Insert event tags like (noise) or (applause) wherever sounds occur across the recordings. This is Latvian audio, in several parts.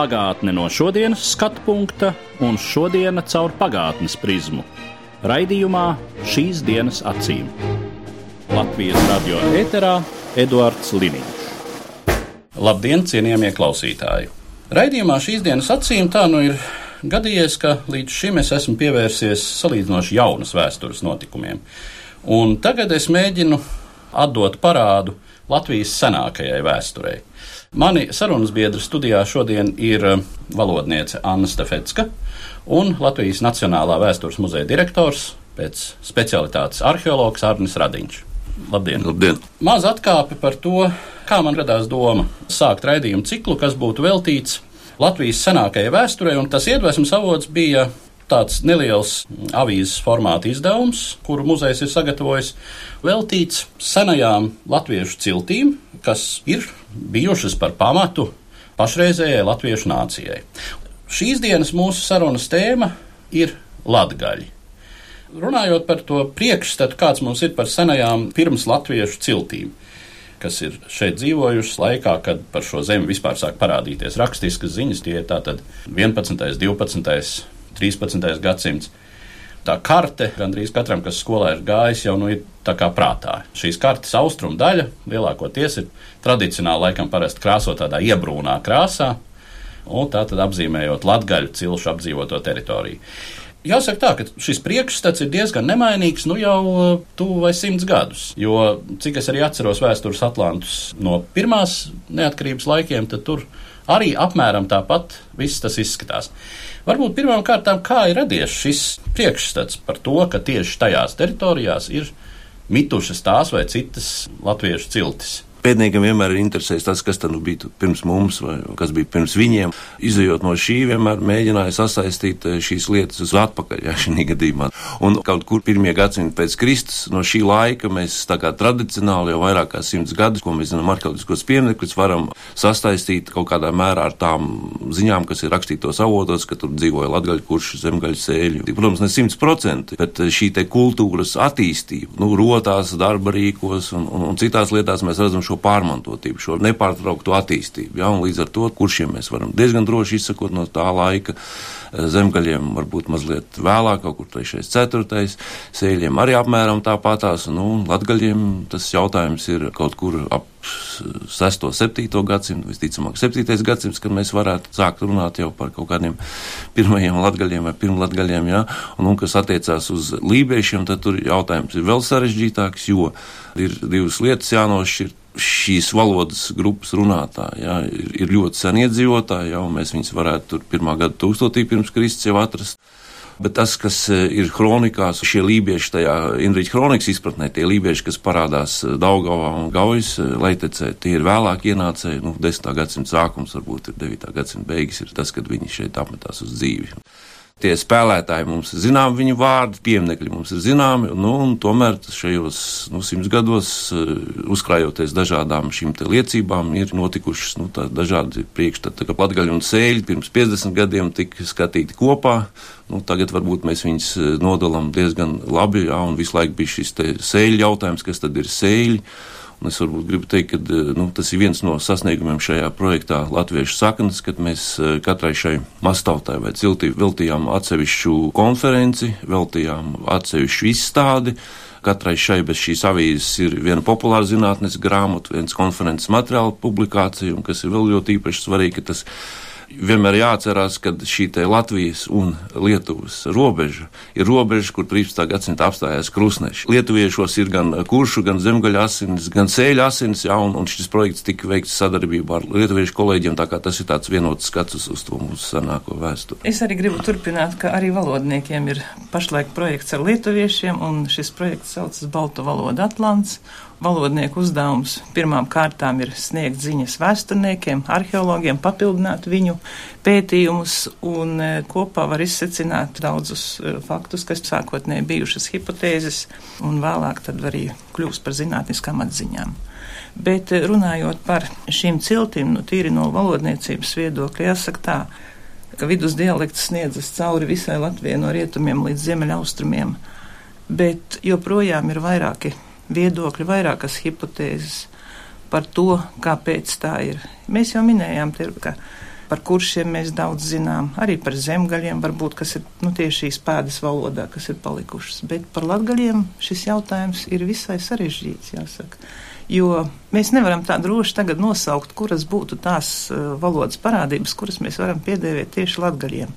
Pagātne no šodienas skatu punkta un šodienas caur pagātnes prizmu. Raidījumā šīs dienas acīm. Latvijas radio eterā Eduards Liniņš. Labdien, cienījamie klausītāji! Raidījumā šīs dienas acīm tā nu ir gadījies, ka līdz šim es esmu pievērsies salīdzinoši jaunas vēstures notikumiem. Un tagad es mēģinu atdot parādu Latvijas senākajai vēsturei. Mani sarunas biedri studijā šodien ir eh, valodniece Anna Stefetska un Latvijas Nacionālā vēstures muzeja direktors pēc specialitātes arheologs Arnis Radiņš. Labdien! Labdien! Maza atkāpe par to, kā man radās doma sākt raidījumu ciklu, kas būtu veltīts Latvijas senākajai vēsturei, un tas iedvesmas avots bija tāds neliels avīzes formāta izdevums, kuru muzejs ir sagatavojis, veltīts senajām latviešu ciltīm, kas ir bijušas par pamatu pašreizējai latviešu nācijai. Šīs dienas mūsu sarunas tēma ir latgaļi. Runājot par to priekšstatu, kāds mums ir par senajām pirms latviešu ciltīm, kas ir šeit dzīvojušas laikā, kad par šo zemi vispār sāk parādīties rakstiskas ziņas, tie ir tātad 11., 12., 13. gadsimts. Tā karte gandrīz katram, kas skolā ir gājis, jau nu ir tā kā prātā. Šīs kartes austrumu daļa lielākoties ir tradicionāli laikam parasti krāsot tādā iebrūnā krāsā, un tā tad apzīmējot latgaļu cilšu apdzīvoto teritoriju. Jāsaka tā, ka šis priekšstats ir diezgan nemainīgs nu jau tuvu vai simts gadus. Jo, cik es arī atceros vēstures atlantus no pirmās neatkarības laikiem, tad tur arī apmēram tāpat viss tas izskatās. Varbūt pirmām kārtām, kā ir radies šis priekšstats par to, ka tieši tajās teritorijās ir mitušas tās vai citas latviešu ciltis. Pētniekam vienmēr ir interesējis tas, kas nu bija pirms mums, vai kas bija pirms viņiem. Izejot no šī, vienmēr mēģināja sasaistīt eh, šīs lietas uz atpakaļ, ja šī gadījumā. Un kaut kur pirmie gadsimti pēc Kristus, no šī laika mēs tā kā tradicionāli jau vairāk kā simts gadus, ko mēs zinām arheoloģiskos pieminekļus, varam sastaistīt kaut kādā mērā ar tām ziņām, kas ir rakstītos avotos, ka tur dzīvoja latgaļu kurši, zemgaļu sēļu. Protams, ne simt procenti, bet šī te kultūras attīstība, nu, rotās, darba rīkos un, un, un citās lietās mēs redzam šo pārmantotību, šo nepārtrauktu attīstību. Ja? Līdz ar to, kuršiem mēs varam diezgan droši izsakot no tā laika, zemgaļiem varbūt mazliet vēlāk, kaut kur 3. 4. sēļiem arī apmēram tāpatās, nu, latgaļiem tas jautājums ir kaut kur ap 6. 7. gadsimtu, visticamāk 7. gadsimts, kad mēs varētu sākt runāt jau par kaut kādiem pirmajiem latgaļiem vai pirmlatgaļiem, ja? un, un kas attiecās uz lībiešiem, tad tur jautājums ir vēl sarežģītāks, jo ir divas lietas jānošķirt šīs valodas grupas runātāji. Ja, ir, ir ļoti sen iedzīvotāji, ja, un mēs viņus varētu tur pirmā gada tūkstotī pirms Kristus jau atrast. Bet tas, kas ir kronikās, šie lībieši, tajā Indriča kronikas izpratnē, tie lībieši, kas parādās Daugavā un Gaujas leitecē, tie ir vēlāk ienācēji, nu, 10. gadsimta sākums, varbūt ir 9. gadsimta beigas, ir tas, kad viņi šeit apmetās uz dzīvi. Tie spēlētāji mums ir zināmi, viņu vārdi, pieminekļi mums ir zināmi, nu, tomēr šajos nu, simts gados, uzkrājoties dažādām šīm liecībām, ir notikušas nu, dažādi priekšstati, ka latgaļi un sēļi pirms 50 gadiem tika skatīti kopā. Nu, tagad varbūt mēs viņus nodalām diezgan labi, jā, un visu laiku bija šis sēļu jautājums, kas tad ir sēļi. Un es varbūt gribu teikt, ka nu, tas ir viens no sasniegumiem šajā projektā Latviešu saknes, kad mēs katrai šai mastautai vai ciltī veltījām atsevišķu konferenci, veltījām atsevišķu izstādi. Katrai šai bez šīs avīzes ir viena populāra zinātnes grāmata, viens konferences materiāla publikācija, un kas ir vēl ļoti īpaši svarīgi, ka tas vienmēr jāatcerās, ka šī Latvijas un Lietuvas robeža ir robeža, kur 13. gadsimta apstājās krustneši. Lietuviešos ir gan kuršu, gan zemgaļa asins, gan sēļa asins, jā, un, un šis projekts tika veikts sadarbībā ar lietuviešu kolēģiem, tā kā tas ir tāds vienots skats uz, uz to mūsu senāko vēsturi. Es arī gribu turpināt, ka arī valodniekiem ir pašlaik projekts ar lietuviešiem, un šis projekts saucas Baltu valodu Atlants. Valodnieku uzdevums pirmām kārtām ir sniegt ziņas vēsturniekiem, arheologiem, papildināt viņu pētījumus un e, kopā var izsecināt daudzus e, faktus, kas sākotnēji bijušas hipotēzes un vēlāk tad arī kļūst par zinātniskām atziņām. Bet e, runājot par šīm ciltīm, nu tīri no valodniecības viedokļa, jāsaka tā, ka vidus dialekts sniedzas cauri visai Latvijai no rietumiem līdz ziemeļaustrumiem, bet joprojām ir vairāki viedokļi, vairākas hipotēzes par to, kāpēc tā ir. Mēs jau minējām, te, ka par kuršiem mēs daudz zinām, arī par zemgaļiem, varbūt, kas ir nu, tieši šīs pēdas valodā, kas ir palikušas. Bet par latgaļiem šis jautājums ir visai sarežģīts, jāsaka. Jo mēs nevaram tā droši tagad nosaukt, kuras būtu tās uh, valodas parādības, kuras mēs varam piedēvēt tieši latgaļiem.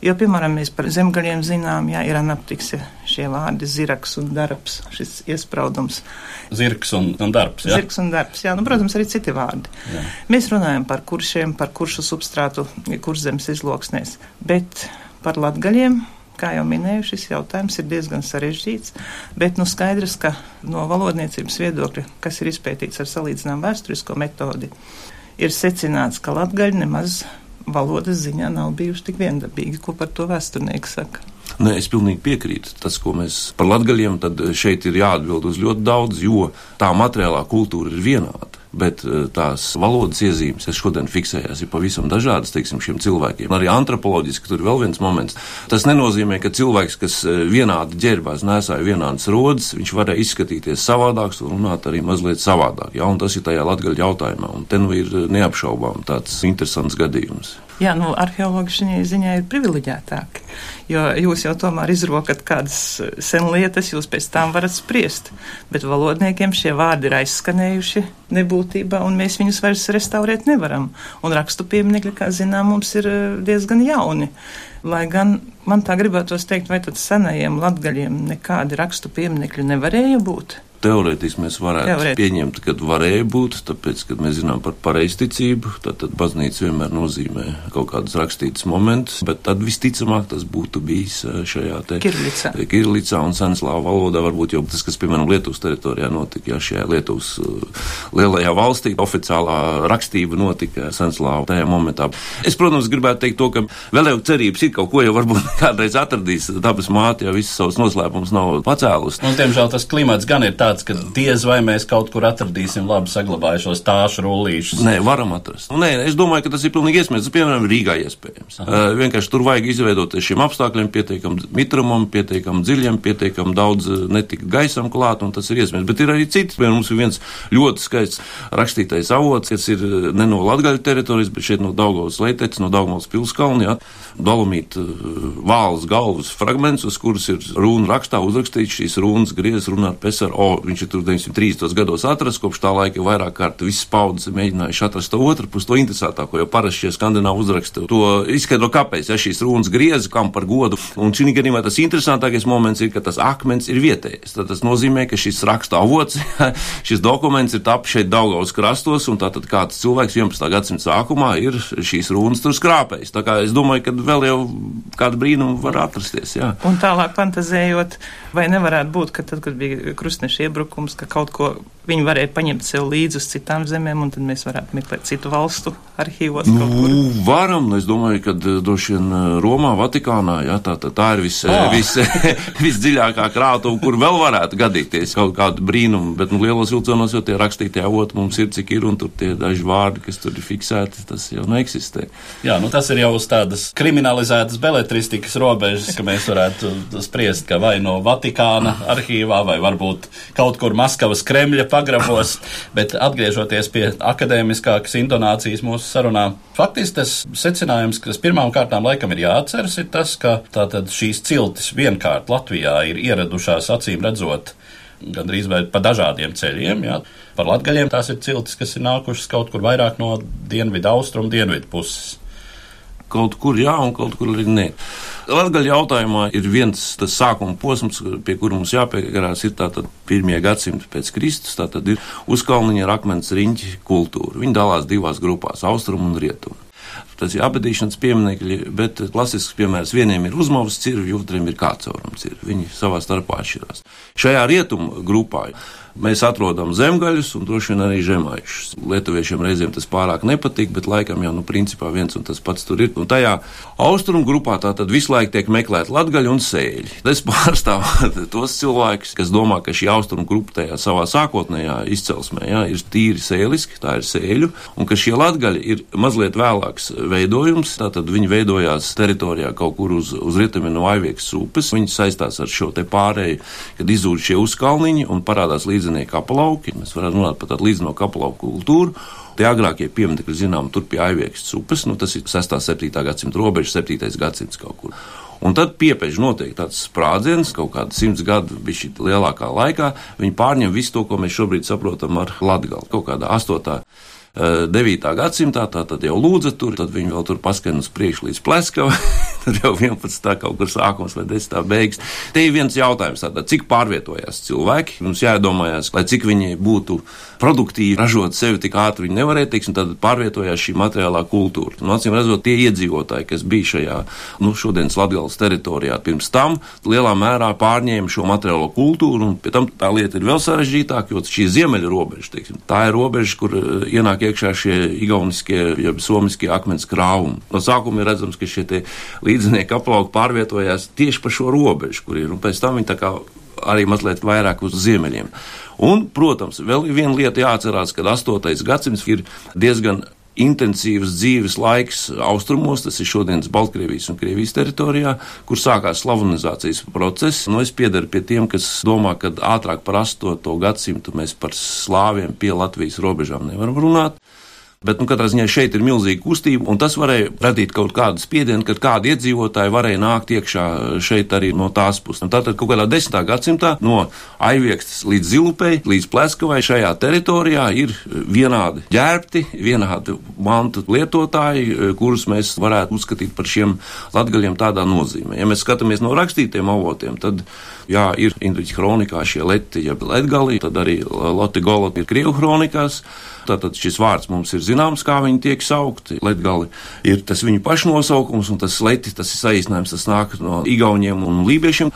Jo, piemēram, mēs par zemgaļiem zinām, jā, ir anaptikse šie vārdi ziraks un darbs, šis iespraudums. Zirgs un, un darbs, jā. Zirgs un darbs, jā, nu, protams, arī citi vārdi. Jā. Mēs runājam par kuršiem, par kuršu substrātu, kurzemes izloksnēs, bet par latgaļiem kā jau minēju, šis jautājums ir diezgan sarežģīts, bet nu skaidrs, ka no valodniecības viedokļa, kas ir izpētīts ar salīdzinām vēsturisko metodi, ir secināts, ka latgaļi nemaz valodas ziņā nav bijuši tik viendabīgi, ko par to vēsturnieki saka. Nē, es pilnīgi piekrītu. Tas, ko mēs par latgaļiem, tad šeit ir jāatbild uz ļoti daudz, jo tā materiālā kultūra ir vienāda. Bet eh, tās valodas iezīmes, kas šodien fiksējās, ir pavisam dažādas teiksim, šiem cilvēkiem. Arī antropoloģiski tur ir vēl viens moments. Tas nenozīmē, ka cilvēks, kas eh, vienādi ģērbās, nesāja vienādas rodas, viņš varēja izskatīties savādāks un runāt arī mazliet savādāk. Ja? Un tas ir tajā latgaļu jautājumā. Un te nu ir eh, neapšaubām tāds interesants gadījums. Jā, nu, arheologi šajā ziņā ir privileģētāki, jo jūs jau tomēr izrokat kādas senlietas, jūs pēc tām varat spriest, bet valodniekiem šie vārdi ir aizskanējuši nebūtībā, un mēs viņus vairs restaurēt nevaram. Un rakstu pieminekļi, kā zinām, mums ir eh, diezgan jauni. Lai gan man tā gribētos teikt, vai tad senajiem latgaļiem nekādi rakstu pieminekļi nevarēja būt? Teorētiski mēs varētu Teorētiski. pieņemt, ka varēja būt, tāpēc, kad mēs zinām par pareizticību, tad, tad baznīca vienmēr nozīmē kaut kādus rakstītus momentus, bet tad visticamāk tas būtu bijis eh, šajā te Kirlicā. Kirlicā un senslāvu valodā, varbūt jau tas, kas, piemēram, Lietuvas teritorijā notika, ja šajā Lietuvas uh, lielajā valstī oficiālā rakstība notika senslāvu tajā momentā. Es, protams, gribētu teikt to, ka vēl jau cerības ir kaut ko jau varbūt kādreiz atradīs dabas māte, ja visas savus noslēpumus nav pacēlus. Un, diemžēl tas klimats gan ir tāds, ka diez vai mēs kaut kur atradīsim labi saglabājušos tāšu rullīšus. Nē, varam atrast. Nē, es domāju, ka tas ir pilnīgi iespējams. Piemēram, Rīgā iespējams. Uh, vienkārši tur vajag izveidoties šiem apstākļiem, pietiekam mitrumam, pietiekam dziļam, pietiekam daudz netika gaisam klāt, un tas ir iespējams. Bet ir arī cits, piemēram, mums ir viens ļoti skaists rakstītais avots, kas ir ne no Latgaļa teritorijas, bet šeit no Daugavas leitec, no Daugavas pilskalni, jā, dolomīta vāls galvas fragments, uz kuras ir runa rakstā uzrakstīts šīs runas griezes runāt pesar, o, viņš ir tur 930. gados atrasts, kopš tā laika vairāk kārt visas paudzes mēģinājuši atrast to otru pusi, to interesantāko, jo parasti šie skandināvi uzraksti to izskaidro, kāpēc, ja šīs runas griezes, kam par godu, un šī gadījumā tas interesantākais moments ir, ka tas akmens ir vietējais. Tad tas nozīmē, ka šis raksta avots, (laughs) šis dokuments ir tapis šeit Daugavas krastos, un tātad kāds cilvēks 11. gadsimta sākumā ir šīs runas tur skrāpējis. Tā kā es domāju, ka vēl jau kāda brīnuma var atrasties. Jā. Un tālāk fantazējot, vai nevarētu būt, ka tad, kad bija krustneša iebrukums, ka kaut ko viņi varēja paņemt sev līdzi uz citām zemēm, un tad mēs varētu meklēt citu valstu arhīvos. kaut kur. Nu, varam, es domāju, ka eh, droši vien eh, Romā, Vatikānā, jā, tā, tā, tā ir vis, Ah. vis, (laughs) visdziļākā krātuva, kur vēl varētu gadīties kaut kādu brīnumu, bet nu, lielos vilcienos jau tie rakstītie avoti mums ir cik ir, un tur tie daži vārdi, kas tur ir fiksēti, tas jau neeksistē. Jā, nu tas ir jau uz tādas kriminalizētas beletristikas robežas, ka mēs varētu spriest, ka vai no Vatikāna arhīvā, vai varbūt kaut kur Maskavas Kremļa pagrabos, bet atgriežoties pie akadēmiskākas intonācijas mūsu sarunā, faktiski tas secinājums, kas pirmām kārtām laikam ir jāatceras, ir tas, ka tātad šīs ciltis vienkārt Latvijā ir ieradušās acīm redzot gandrīz vai pa dažādiem ceļiem. Jā. Par latgaļiem tās ir ciltis, kas ir nākušas kaut kur vairāk no dienvidu austrumu, dienvidu puses. Kaut kur jā, un kaut kur arī nē. Latvijas jautājumā ir viens tas sākuma posms, pie kura mums jāpiekarās, ir tātad pirmie gadsimti pēc Kristus. Tātad ir uzkalniņa ar akmens riņķi kultūra. Viņi dalās divās grupās - austrumu un rietumu. Tas ir abadīšanas pieminekļi, bet klasisks piemērs vieniem ir uzmavas cirvi, otriem ir kācaurums cirvi. Viņi savā starpā atšķirās. Šajā rietumu grupā mēs atrodam zemgaļus un droši vien arī žemaišus. Lietuviešiem reizēm tas pārāk nepatīk, bet laikam jau nu, principā viens un tas pats tur ir. Un tajā austrumu grupā tā tad visu laiku tiek meklēti latgaļi un sēļi. (laughs) Es pārstāvu (laughs) tos cilvēkus, kas domā, ka šī austrumu grupa tajā savā sākotnējā izcelsmē jā, ir tīri sēliski, tā ir sēļu, un ka šie latgaļi ir mazliet vēlāks veidojums. Tātad viņi veidojās teritorijā kaut kur uz, uz rietumiem no Aiviekas upes. Viņi saistās ar šo te pārēju, kad izzūd šie uzkalniņi un parādās līdz līdzinieku aplauki. Mēs varētu runāt par tādu līdzinēku aplauku kultūru. Tie agrākie pieminekļi, zinām, tur pie Aiviekas upes, nu, tas ir 6. un 7. gadsimta robeža, 7. gadsimts kaut kur. Un tad piepēž notiek tāds sprādziens, kaut kāda simts gadu, bija lielākā laikā. Viņi pārņem visu to, ko mēs šobrīd saprotam ar Latgali. Kaut kādā 8. 9. gadsimtā, tā tad jau lūdza tur, tad viņi vēl tur paskan uz priekšu līdz pleskavai, (laughs) tad jau 11. kaut kur sākums vai 10. beigas. Te ir viens jautājums, tātad, cik pārvietojās cilvēki, mums jādomājās, lai cik viņi būtu produktīvi ražot sevi tik ātri viņi nevarēja, teiksim, tad pārvietojās šī materiālā kultūra. Nu, acīm redzot, tie iedzīvotāji, kas bija šajā, nu, šodienas Latgales teritorijā pirms tam, lielā mērā pārņēma šo materiālo kultūru, un pie tam tā lieta ir vēl sarežģītāka, jo šī ziemeļa robeža, teiksim, tā ir robeža, kur eh, ienāk iekšā šie igauniskie, jeb somiskie akmens krāvumi. No sākuma ir redzams, ka šie līdzinieki aplauki pārvietojās tieši pa šo robežu, kur ir, un pēc tam viņi tā kā arī mazliet vairāk uz ziemeļiem. Un, protams, vēl viena lieta jāatcerās, ka 8. gadsimts ir diezgan intensīvs dzīves laiks austrumos, tas ir šodienas Baltkrievijas un Krievijas teritorijā, kur sākās slavonizācijas process. Nu, es piedaru pie tiem, kas domā, ka ātrāk par 8. gadsimtu mēs par slāviem pie Latvijas robežām nevaram runāt. Bet, nu, katrā ziņā šeit ir milzīga kustība, un tas varēja radīt kaut kādu spiedienu, kad kādi iedzīvotāji varēja nākt iekšā šeit arī no tās puses. Un tātad kaut kādā desmitā gadsimtā no Aiviekstas līdz Zilupei, līdz Pleskavai šajā teritorijā ir vienādi ģērbti, vienādi mantu lietotāji, kurus mēs varētu uzskatīt par šiem latgaļiem tādā nozīmē. Ja mēs skatāmies no rakstītiem avotiem, tad jā, ir Indriķa kronikā šie leti, jeb letgali, tad arī Lotte Golot ir Krievu kronikās. Tātad šis vārds mums ir zināms, kā viņi tiek saukti. Latgali ir tas viņu pašnosaukums, un tas leti, tas ir saīsinājums, tas nāk no igauniem un lībiešiem.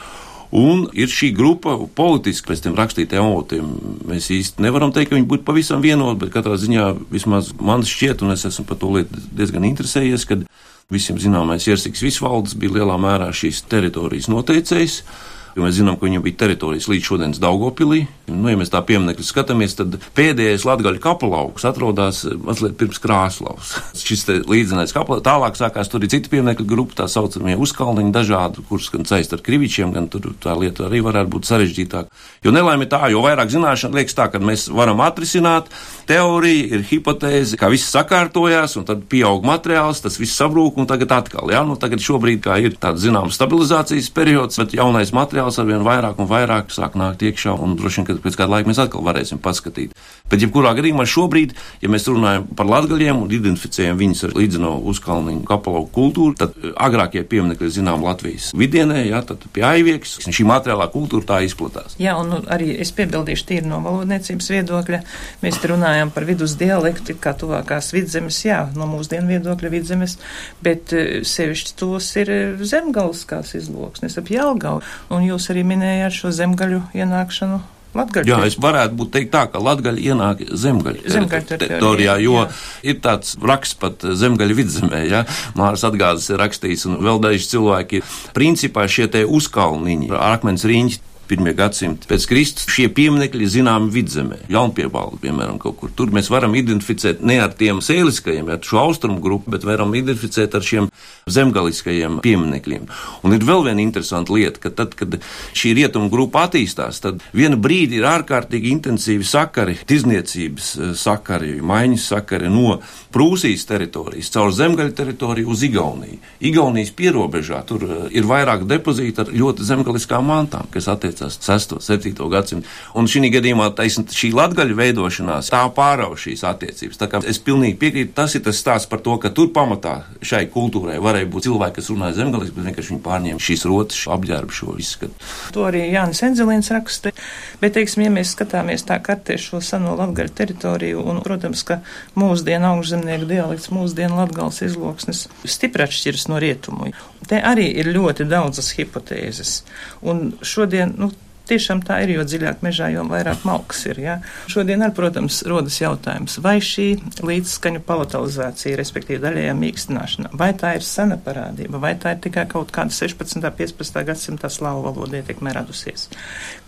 Un ir šī grupa politiski pēc tiem rakstītiem avotiem. Mēs īsti nevaram teikt, ka viņi būtu pavisam vienoti, bet katrā ziņā vismaz man šķiet, un es esmu par to lietu diezgan interesējies, kad visiem zināmais Jersiks Visvalds bija lielā mērā šīs teritorijas noteicējs jo mēs zinām, ka viņam bija teritorijas līdz šodienas Daugopilī. Nu, ja mēs tā pieminekļi skatāmies, tad pēdējais latgaļu kapelauks atrodas eh, mazliet pirms Krāslavas. (laughs) Šis līdzinājums kapelā tālāk sākās, tur ir citi pieminekļu grupa, tā saucamie uzkalniņi dažādi, kurus gan saist ar krivičiem, gan tur tā lieta arī varētu būt sarežģītāka. Jo nelaime tā, jo vairāk zināšana liekas tā, ka mēs varam atrisināt teoriju, ir hipotēze, ka viss sakārtojās, un tad pieaug materiāls, tas viss sabrūk, un tagad atkal, jā, nu tagad šobrīd kā ir tāds zināms stabilizācijas periods, bet jaunais materiāls arvien vairāk un vairāk sāk nākt iekšā, un droši vien, ka pēc kāda laika mēs atkal varēsim paskatīt. Bet, jebkurā gadījumā šobrīd, ja mēs runājam par latgaļiem un identificējam viņus ar līdzino uzkalniņu kapalau kultūru, tad eh, agrākie pieminekļi zinām Latvijas vidienē, jā, tad pie aiviekas, šī materiālā kultūra tā izplatās. Jā, un nu, arī es piebildīšu tīri no valodniecības viedokļa. Mēs te runājam par vidus dialektu, kā tuvākās vidzemes, jā, no mūsdienu viedokļa vidzemes, bet eh, sevišķi tos ir eh, zemgaliskās izloksnes ap Jelgavu. Un jūs arī minējāt šo zemgaļu ienākšanu Latgaļu. Jā, es varētu būt teikt tā, ka Latgaļa ienāk zemgaļu teritorijā, jo jā. ir tāds raksts pat zemgaļu vidzemē, ja, Māras atgādes ir rakstījis, un vēl daži cilvēki, principā šie te uzkalniņi, akmens riņķi, pirmie gadsimti pēc Kristus, šie pieminekļi zinām vidzemē, Jaunpiebalgu, piemēram, kaut kur. Tur mēs varam identificēt ne ar tiem sēliskajiem, ar šo austrumu grupu, bet varam identificēt ar šiem zemgaliskajiem pieminekļiem. Un ir vēl viena interesanta lieta, ka tad, kad šī rietumu grupa attīstās, tad viena brīdi ir ārkārtīgi intensīvi sakari, tirzniecības eh, sakari, maiņas sakari no Prūsijas teritorijas caur zemgaļu teritoriju uz Igauniju. Igaunijas pierobežā tur eh, ir vairāk depozīti ar ļoti zemgaliskām mantām, kas attiecas attiecās 6. un 7. gadsimtu. Un šī gadījumā taisn, šī latgaļu veidošanās tā pārauž šīs attiecības. Tā kā es pilnīgi piekrītu, tas ir tas stāsts par to, ka tur pamatā šai kultūrai varēja būt cilvēki, kas runāja zemgaliski, bet vienkārši viņi pārņēma šīs rotas, šo apģērbu, šo izskatu. To arī Jānis Enzelīns raksta. Bet, teiksim, ja mēs skatāmies tā kartē šo seno latgaļu teritoriju, un, protams, ka mūsdienu augšzemnieku dialekts, mūsdienu latgals izloksnes stipri atšķiras no rietumu. Te arī ir ļoti daudzas hipotēzes. Un šodien, nu, Tiešām tā ir, jo dziļāk mežā, jo vairāk malks ir. Ja? Šodien, ar, protams, rodas jautājums, vai šī līdzskaņu palatalizācija, respektīvi daļējā mīkstināšana, vai tā ir sena parādība, vai tā ir tikai kaut kāda 16. un 15. gadsimta slāvu valoda ietekmē radusies.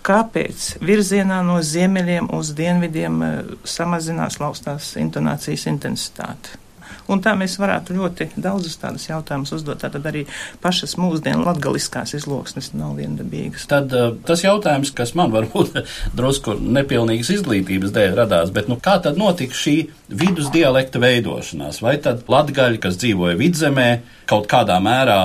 Kāpēc virzienā no ziemeļiem uz dienvidiem eh, samazinās laustās intonācijas intensitāte? Un tā mēs varētu ļoti daudzus tādus jautājumus uzdot. Tātad arī pašas mūsdienu latgaliskās izloksnes nav viendabīgas. Tad uh, tas jautājums, kas man varbūt (laughs) drusku nepilnīgas izglītības dēļ radās, bet nu, kā tad notika šī vidus dialekta veidošanās? Vai tad latgaļi, kas dzīvoja vidzemē, kaut kādā mērā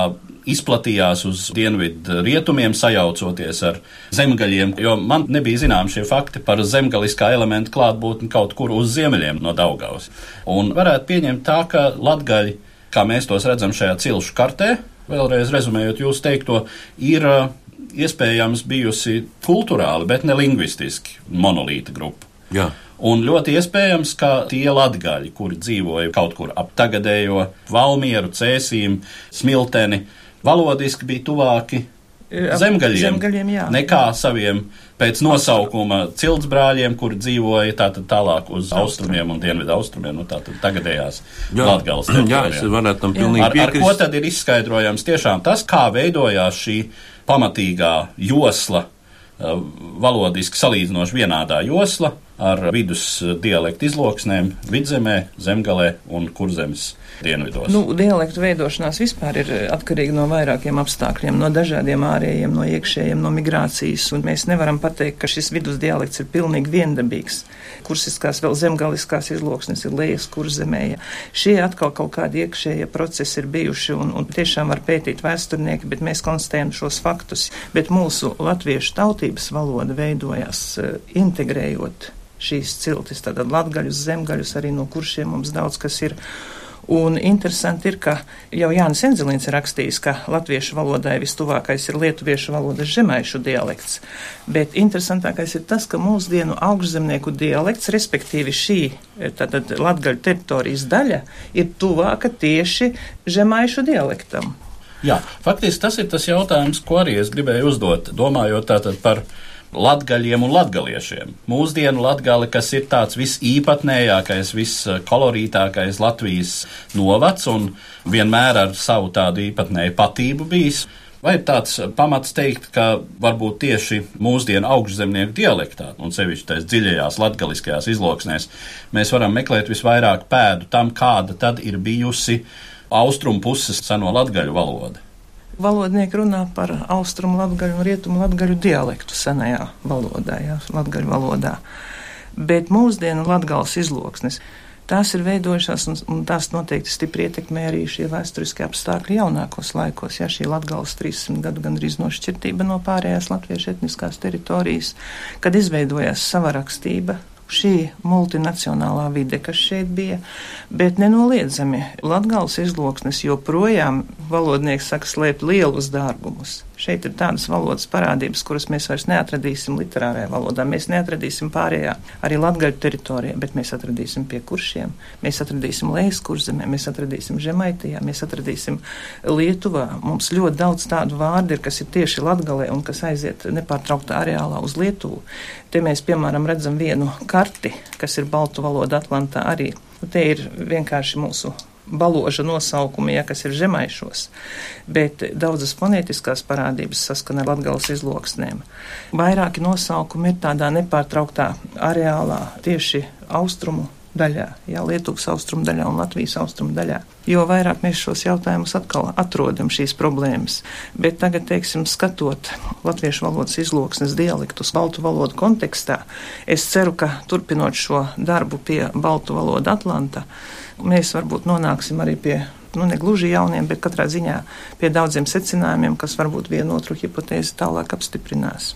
izplatījās uz dienvidu rietumiem, sajaucoties ar zemgaļiem, jo man nebija zināms šie fakti par zemgaliskā elementa klātbūtni kaut kur uz ziemeļiem no Daugavas. Un varētu pieņemt tā, ka latgaļi, kā mēs tos redzam šajā cilšu kartē, vēlreiz rezumējot jūs teikto, ir uh, iespējams bijusi kultūrāli, bet ne lingvistiski monolīta grupa. Jā. Un ļoti iespējams, ka tie latgaļi, kuri dzīvoja kaut kur ap tagadējo Valmieru, Cēsīm, Smilteni, valodiski bija tuvāki zemgaļiem, zemgaļiem jā. nekā saviem pēc nosaukuma ciltsbrāļiem, kuri dzīvoja tātad tālāk uz austrumiem. un dienvidu austrumiem, nu tātad tagadējās Latgales Jā, es varētu tam pilnīgi ar, ar ko tad ir izskaidrojams tiešām tas, kā veidojās šī pamatīgā josla, valodiski salīdzinoši vienādā josla ar vidus dialektu izloksnēm vidzemē, zemgalē un kurzemes dienvidos? Nu, dialektu veidošanās vispār ir atkarīga no vairākiem apstākļiem, no dažādiem ārējiem, no iekšējiem, no migrācijas, un mēs nevaram pateikt, ka šis vidus dialekts ir pilnīgi viendabīgs. Kursiskās vēl zemgaliskās izloksnes ir lejas kurzemēja. Šie atkal kaut kādi iekšējie procesi ir bijuši, un, un tiešām var pētīt vēsturnieki, bet mēs konstatējam šos faktus. Bet mūsu latviešu tautības valoda veidojās uh, integrējot šīs ciltis, tātad latgaļus, zemgaļus, arī no kuršiem mums daudz kas ir. Un interesanti ir, ka jau Jānis Enzelīns ir rakstījis, ka latviešu valodai vistuvākais ir lietuviešu valodas žemaišu dialekts. Bet interesantākais ir tas, ka mūsdienu augšzemnieku dialekts, respektīvi šī tātad latgaļu teritorijas daļa, ir tuvāka tieši žemaišu dialektam. Jā, faktiski tas ir tas jautājums, ko arī es gribēju uzdot, domājot tātad par latgaļiem un latgaliešiem. Mūsdienu latgali, kas ir tāds visīpatnējākais, viskolorītākais Latvijas novads un vienmēr ar savu tādu īpatnēju patību bijis. Vai ir tāds pamats teikt, ka varbūt tieši mūsdienu augšzemnieku dialektā, un sevišķi tais dziļajās latgaliskajās izloksnēs, mēs varam meklēt visvairāk pēdu tam, kāda tad ir bijusi austrumu puses seno latgaļu valoda? Valodnieki runā par austrumu latgaļu un rietumu latgaļu dialektu senajā valodā, jā, latgaļu valodā. Bet mūsdienu latgals izloksnes. Tās ir veidojušās, un, un tās noteikti stipri ietekmē arī šie vēsturiskie apstākļi jaunākos laikos. Ja šī Latgales 300 gadu gandrīz nošķirtība no pārējās latviešu etniskās teritorijas, kad izveidojās sava rakstība, šī multinacionālā vide, kas šeit bija, bet nenoliedzami Latgales izloksnes joprojām valodnieks saka slēpt lielus dārgumus. Šeit ir tādas valodas parādības, kuras mēs vairs neatradīsim literārajā valodā. Mēs neatradīsim pārējā arī latgaļu teritorijā, bet mēs atradīsim pie kuršiem, mēs atradīsim lejas kurzemē, mēs atradīsim žemaitijā, mēs atradīsim Lietuvā. Mums ļoti daudz tādu vārdu ir, kas ir tieši latgalē un kas aiziet nepārtrauktā areālā uz Lietuvu. Te mēs, piemēram, redzam vienu karti, kas ir baltu valoda Atlantā arī. Te ir vienkārši mūsu baloža nosaukumi, ja, kas ir žemaišos, bet daudzas fonētiskās parādības saskana ar latgales izloksnēm. Vairāki nosaukumi ir tādā nepārtrauktā areālā tieši austrumu daļā, jā, Lietuvas austrumu daļā un Latvijas austrumu daļā. Jo vairāk mēs šos jautājumus atkal atrodam šīs problēmas, bet tagad, teiksim, skatot latviešu valodas izloksnes dialektus baltu valodu kontekstā, es ceru, ka turpinot šo darbu pie baltu valoda Atlanta, mēs varbūt nonāksim arī pie nu, ne gluži jauniem, bet katrā ziņā pie daudziem secinājumiem, kas varbūt vienu otru hipotēzi tālāk apstiprinās.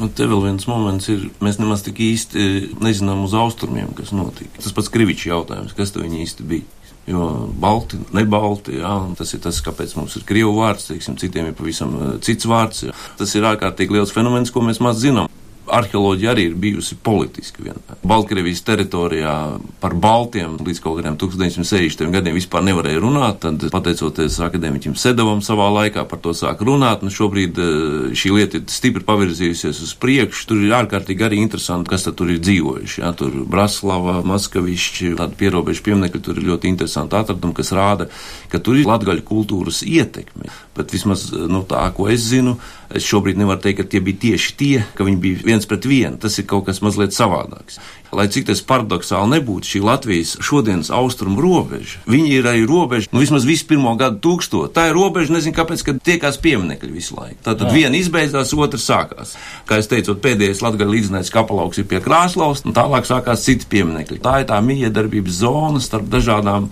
Nu, te vēl viens moments ir, mēs nemaz tik īsti nezinām uz austrumiem, kas notika. Tas pats Krivičs jautājums, kas tur īsti bija. Jo balti, nebalti, jā, tas ir tas, kāpēc mums ir krievu vārds, teiksim, citiem ir pavisam eh, cits vārds. Jā. Tas ir ārkārtīgi liels fenomens, ko mēs maz zinām arheoloģija arī ir bijusi politiski vienmēr. Baltkrievijas teritorijā par Baltiem līdz kaut kādiem 1960. gadiem vispār nevarēja runāt. Tad, pateicoties akadēmiķim Sedavam savā laikā, par to sāk runāt. Nu, šobrīd eh, šī lieta ir stipri pavirzījusies uz priekšu. Tur ir ārkārtīgi arī interesanti, kas tur ir dzīvojuši. Jā, tur Braslava, Maskavišķi, tādi pierobežu pieminekļi, tur ir ļoti interesanti atradumi, kas rāda, ka tur ir latgaļu kultūras ietekme. Bet vismaz nu, tā, ko es zinu, es šobrīd nevaru teikt, ka tie bija tieši tie, ka viņi bija viens pret vienu. Tas ir kaut kas mazliet savādāks. Lai cik tas paradoxāli nebūtu, šī Latvijas šodienas austrumu robeža, viņi ir arī robeža, nu vismaz visu pirmo gadu tūkstošu. Tā ir robeža, nezinu kāpēc, kad tiekās pieminekļi visu laiku. Tad viena izbeidzās, otra sākās. Kā es teicu, pēdējais Latvijas līdzinājums kapelauks ir pie Krāslaus, un tālāk sākās citi pieminekļi. Tā ir tā miedarbības zona starp dažādām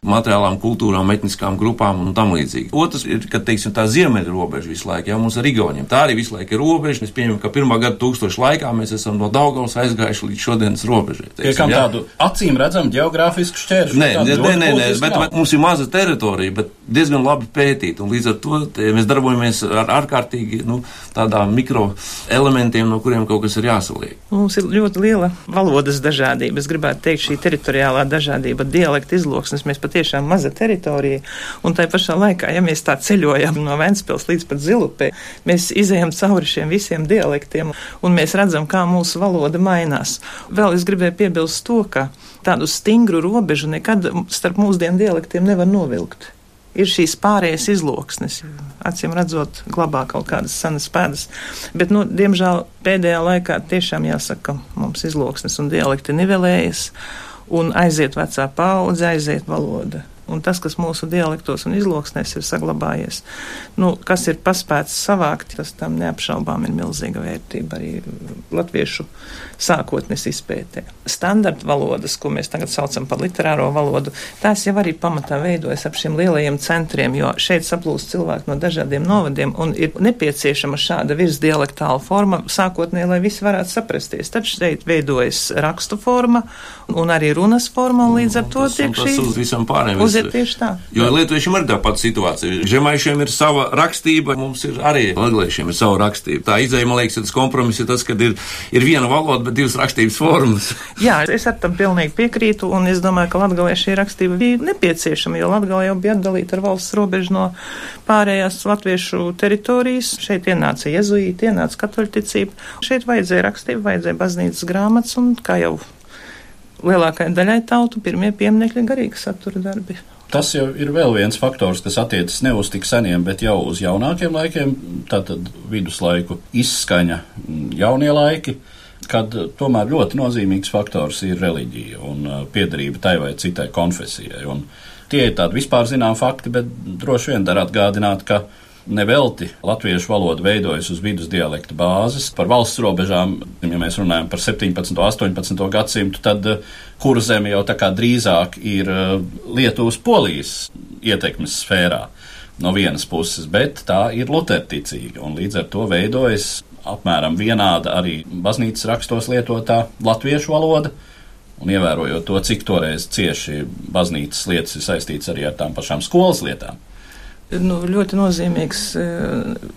materiālām, kultūrām, etniskām grupām un tam līdzīgi. Otrs ir, ka, teiksim, tā ziemeļa robeža visu laiku, jau mums ar Igauniem. Tā arī visu laiku ir robeža. Mēs pieņemam, ka pirmā gada tūkstoša laikā mēs esam no Daugavas aizgājuši līdz šodienas robežai. Tiekam ja? tādu acīm redzamu geogrāfisku šķēršļu. Nē, nē, nē, nē, nē bet, bet mums ir maza teritorija, bet diezgan labi pētīt. Un līdz ar to mēs darbojamies ar ārkārtīgi nu, tādām mikro elementiem, no kuriem kaut kas ir jāsaliek. Mums ir ļoti liela valodas dažādība. Es gribētu teikt, šī teritoriālā dažādība, dialekta izloksnes. Mēs patiešām maza teritorija. Un tai pašā laikā, ja mēs tā ceļojam no Ventspils līdz pat Zilupē, mēs izējam cauri šiem visiem dialektiem un mēs redzam, kā mūsu valoda mainās. Vēl es gribēju piebilst to, ka tādu stingru robežu nekad starp mūsdienu dialektiem nevar novilkt ir šīs pārējās izloksnes. Acīm redzot, glabā kaut kādas senas pēdas. Bet, nu, diemžēl pēdējā laikā tiešām jāsaka, mums izloksnes un dialekti nivelējas un aiziet vecā paudze, aiziet valoda. Un tas, kas mūsu dialektos un izloksnēs ir saglabājies, nu, kas ir paspēts savākt, tas tam neapšaubām ir milzīga vērtība arī latviešu sākotnes izpētē. Standarta valodas, ko mēs tagad saucam par literāro valodu, tās jau arī pamatā veidojas ap šiem lielajiem centriem, jo šeit saplūst cilvēki no dažādiem novadiem un ir nepieciešama šāda virsdialektāla forma sākotnēji, lai visi varētu saprasties. Tad šeit veidojas rakstu forma un arī runas forma, un līdz ar to tiek šī. uz visam pārējiem. Uziet tieši tā. Jo lietuviešiem ir tā pati situācija. Žemaišiem ir sava rakstība, mums ir arī latgaliešiem ir sava rakstība. Tā izēja, man liekas, ir tas kompromiss ir tas, ka ir, ir viena valoda, bet divas rakstības formas. (laughs) Jā, es ar tam pilnīgi piekrītu, un es domāju, ka Latgalē šī rakstība bija nepieciešama, jo Latgalē jau bija atdalīta ar valsts robežu no pārējās latviešu teritorijas. Šeit ienāca jezuīti, ienāca katoļticība. Šeit vajadzēja rakstību, vajadzēja baznīcas grāmatas, un kā jau lielākajai daļai tautu pirmie pieminekļi garīgi satura darbi. Tas jau ir vēl viens faktors, kas attiecas ne uz tik seniem, bet jau uz jaunākiem laikiem, tātad viduslaiku izskaņa, jaunie laiki, kad tomēr ļoti nozīmīgs faktors ir reliģija un uh, piedarība tai vai citai konfesijai. Un tie ir tādi vispār zinām fakti, bet droši vien dar atgādināt, ka Nevelti latviešu valoda veidojas uz vidus dialekta bāzes. Par valsts robežām, ja mēs runājam par 17. un 18. gadsimtu, tad eh, kura zeme jau tā kā drīzāk ir eh, Lietuvas polijas ietekmes sfērā no vienas puses, bet tā ir luterticīga un līdz ar to veidojas apmēram vienāda arī baznīcas rakstos lietotā latviešu valoda. Un ievērojot to, cik toreiz cieši baznīcas lietas ir saistītas arī ar tām pašām skolas lietām. Nu, ļoti nozīmīgs e,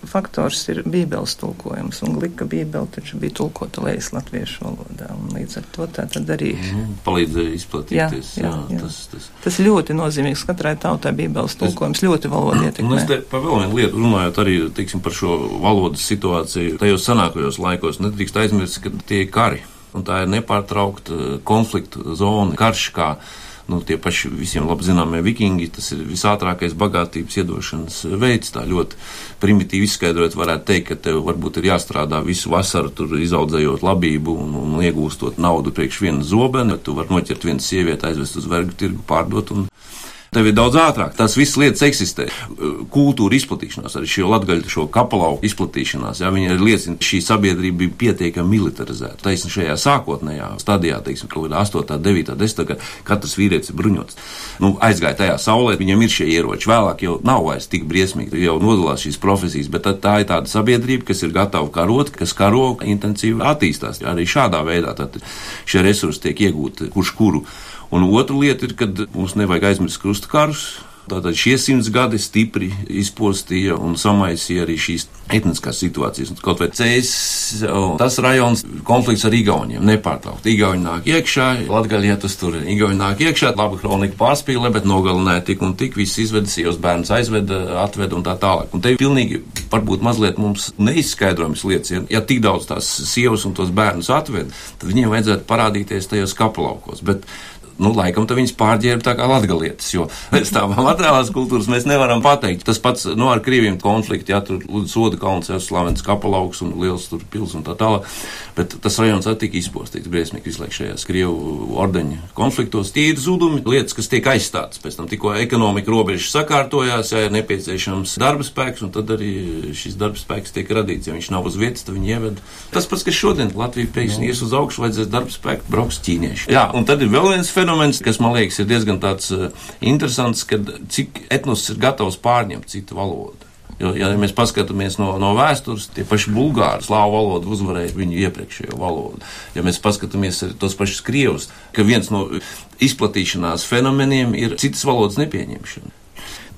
faktors ir Bībeles tulkojums, un Glika Bībele taču bija tulkota lejas latviešu valodā, līdz ar to tā tad arī mm, palīdzēja izplatīties. Jā, jā, jā. Tas, tas. tas ļoti nozīmīgs. Katrai tautai Bībeles tulkojums es, ļoti valoda ietekmē. Un es te par vēl vienu lietu runājot arī, teiksim, par šo valodas situāciju, tajos senākajos laikos nedrīkst aizmirst, ka tie ir kari, un tā ir nepārtraukta konfliktu zona, karš kā nu, tie paši visiem labi zināmie vikingi, tas ir visātrākais bagātības iedošanas veids. Tā ļoti primitīvi izskaidrot, varētu teikt, ka tev varbūt ir jāstrādā visu vasaru, tur izaudzējot labību un, un iegūstot naudu priekš viena zobena, tu vari noķert vienu sievieti, aizvest uz vergu tirgu, pārdot un Tev ir daudz ātrāk. Tās visas lietas eksistē. Kultūra izplatīšanās, arī šo latgaļu, šo kapalau izplatīšanās, jā, viņi arī liecina, šī sabiedrība bija pietiekami militarizēta. Taisn šajā sākotnējā stadijā, teiksim, kaut kādā 8, 9, 10, kad katrs vīrietis ir bruņots. Nu, aizgāja tajā saulē, viņam ir šie ieroči. Vēlāk jau nav vairs tik briesmīgi, jau nodalās šīs profesijas, bet tā ir tāda sabiedrība, kas ir gatava karot, kas karo intensīvi attīstās. Arī šādā veidā šie resursi tiek iegūti kurš kuru. Un otra lieta ir, ka mums nevajag aizmirst krustakārus. Tātad šie simts gadi stipri izpostīja un samaisīja arī šīs etniskās situācijas. Kaut vai cēs, tas rajons konflikts ar Igauniem nepārtraukt. Igauni nāk iekšā, latgaļietus tur Igauni nāk iekšā, laba kronika pārspīlē, bet nogalināja tik un tik, viss izveda, sijos bērns aizveda, atveda un tā tālāk. Un te pilnīgi varbūt mazliet mums neizskaidrojams lietas, ja, ja tik daudz tās sievas un tos bērnus atveda, tad viņiem vajadzētu parādīties tajos kapelaukos. Bet nu, laikam viņas pārģērba tā kā latgalietas, jo (laughs) pēc tā materiālās kultūras mēs nevaram pateikt. Tas pats, nu, ar Krieviem konflikti, jā, tur soda kalns, jau slavens kapelauks un liels tur pils un tā tālāk, bet tas rajons tika izpostīts briesmīgi visu laiku šajās Krievu ordeņa konfliktos. Tie ir zudumi, lietas, kas tiek aizstātas. Pēc tam tikko ekonomika robežas sakārtojās, ja ir nepieciešams darba spēks, un tad arī šis darba spēks tiek radīts. Ja viņš nav uz vietas, tad viņi ieved. Tas pats, kas šodien Latvija pēkšņi ies uz augšu, vajadzēs darba spēku, brauks ķīnieši. Jā, un tad ir vēl viens fenomens fenomens, kas man liekas ir diezgan tāds uh, interesants, kad cik etnos ir gatavs pārņemt citu valodu. Jo, ja mēs paskatāmies no, no vēstures, tie paši bulgāri, slāvu valodu uzvarēja viņu iepriekšējo valodu. Ja mēs paskatāmies arī tos pašus krievus, ka viens no izplatīšanās fenomeniem ir citas valodas nepieņemšana.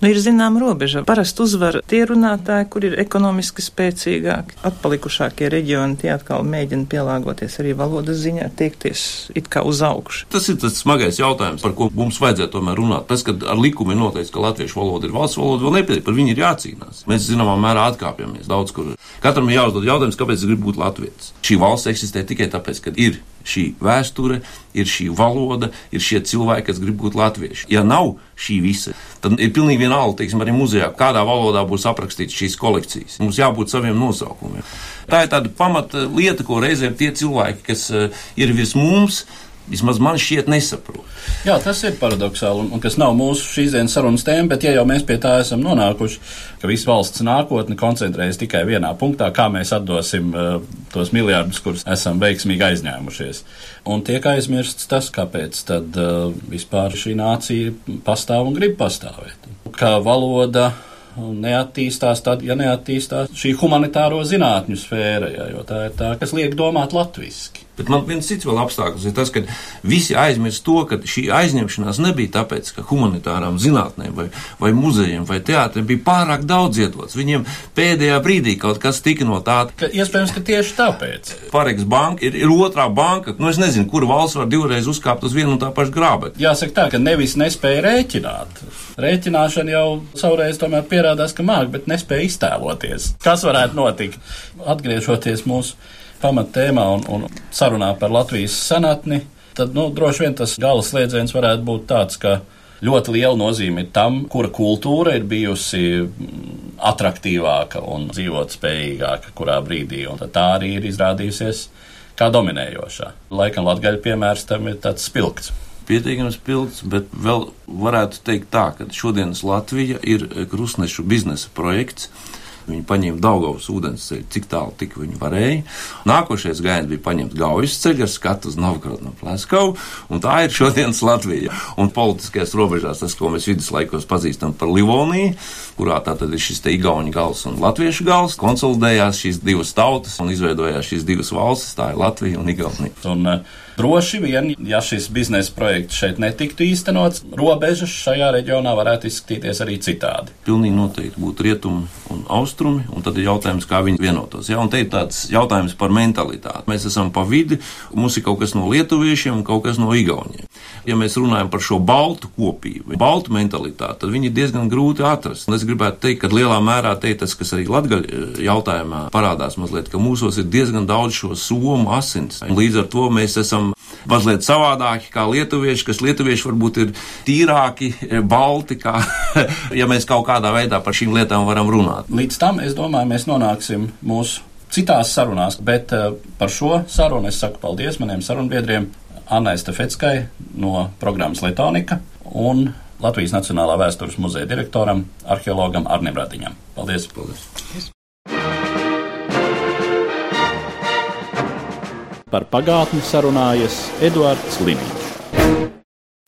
Nu, ir zināma robeža. Parasti uzvar tie runātāji, kur ir ekonomiski spēcīgāki. Atpalikušākie reģioni tie atkal mēģina pielāgoties arī valodas ziņā, tiekties it kā uz augšu. Tas ir tas smagais jautājums, par ko mums vajadzētu tomēr runāt. Tas, ka ar likumu ir noteikts, ka latviešu valoda ir valsts valoda, vēl nepietiek, par viņu ir jācīnās. Mēs zināmā mērā atkāpjamies daudz kur. Katram ir jāuzdod jautājums, kāpēc es gribu būt latvietis. Šī valsts eksistē tikai tāpēc, ka ir šī vēsture, ir šī valoda, ir šie cilvēki, kas grib būt latvieši. Ja nav šī visa, tad ir pilnīgi vienalga, teiksim, arī muzejā, kādā valodā būs aprakstīts šīs kolekcijas. Mums jābūt saviem nosaukumiem. Tā ir tāda pamata lieta, ko reizēm tie cilvēki, kas uh, ir virs mums, Vismaz man šķiet, nesaprot. Jā, tas ir paradoxāli, un, kas nav mūsu šīs dienas sarunas tēma, bet ja jau mēs pie tā esam nonākuši, ka visa valsts nākotne koncentrējas tikai vienā punktā, kā mēs atdosim uh, tos miljardus, kurus esam veiksmīgi aizņēmušies. Un tiek aizmirsts tas, kāpēc tad uh, vispār šī nācija pastāv un grib pastāvēt. Kā valoda neattīstās, tad, ja neattīstās šī humanitāro zinātņu sfēra, jā, jo tā ir tā, kas liek domāt latviski. Bet man viens cits vēl apstākļus ir tas, ka visi aizmirst to, ka šī aizņemšanās nebija tāpēc, ka humanitārām zinātnēm vai, vai muzejiem vai teātriem bija pārāk daudz iedots. Viņiem pēdējā brīdī kaut kas tika no tā. Ka, iespējams, ka tieši tāpēc. Pareks banka ir, ir otrā banka. Nu, es nezinu, kura valsts var divreiz uzkāpt uz vienu un tā pašu grābekli. Jāsaka tā, ka nevis nespēja rēķināt. Rēķināšana jau savreiz tomēr pierādās, ka māk, bet nespēja iztēloties. Kas varētu notikt? Atgriežoties mūsu pamattēmā un, un sarunā par Latvijas senatni, tad nu, droši vien tas gala slēdziens varētu būt tāds, ka ļoti liela nozīme ir tam, kura kultūra ir bijusi mm, attraktīvāka un dzīvot spējīgāka kurā brīdī, tā arī ir izrādījusies kā dominējošā. Laikam Latvijas piemērs tam ir tāds spilgts pietiekami spilgts, bet vēl varētu teikt tā, ka šodienas Latvija ir krustnešu biznesa projekts. Viņi paņēma Daugavas ūdens ceļu, cik tālu tik viņi varēja. Nākošais gājiens bija paņemt Gaujas ceļu ar skatu uz Novgorodu no Pleskavu, un tā ir šodienas Latvija. Un politiskajās robežās tas, ko mēs viduslaikos pazīstam par Livoniju, kurā tātad ir šis te igauņu gals un latviešu gals, konsolidējās šīs divas tautas un izveidojās šīs divas valstis, tā ir Latvija un Igaunija. Un, uh, Droši vien, ja šis biznesa projekts šeit netiktu īstenots, robežas šajā reģionā varētu izskatīties arī citādi. Pilnīgi noteikti būtu rietumi un austrumi, un tad ir jautājums, kā viņi vienotos. Ja? Un te ir tāds jautājums par mentalitāti. Mēs esam pa vidi, mums ir kaut kas no lietuviešiem un kaut kas no igauniem. Ja mēs runājam par šo baltu kopību, baltu mentalitāti, tad viņi ir diezgan grūti atrast. Un es gribētu teikt, ka lielā mērā te tas, kas arī latgaļu jautājumā parādās mazliet, ka mūsos ir diezgan daudz šo somu asins. Līdz ar to mēs esam mazliet savādāki kā lietuvieši, kas lietuvieši varbūt ir tīrāki, eh, balti, kā, (laughs) ja mēs kaut kādā veidā par šīm lietām varam runāt. Līdz tam, es domāju, mēs nonāksim mūsu citās sarunās, bet uh, par šo sarunu es saku paldies maniem sarunbiedriem Annai Stefetskai no programmas Letonika un Latvijas Nacionālā vēstures muzeja direktoram, arheologam Arnim Radiņam. Paldies! Paldies! Par pagātni sarunājas Eduards Liniņš.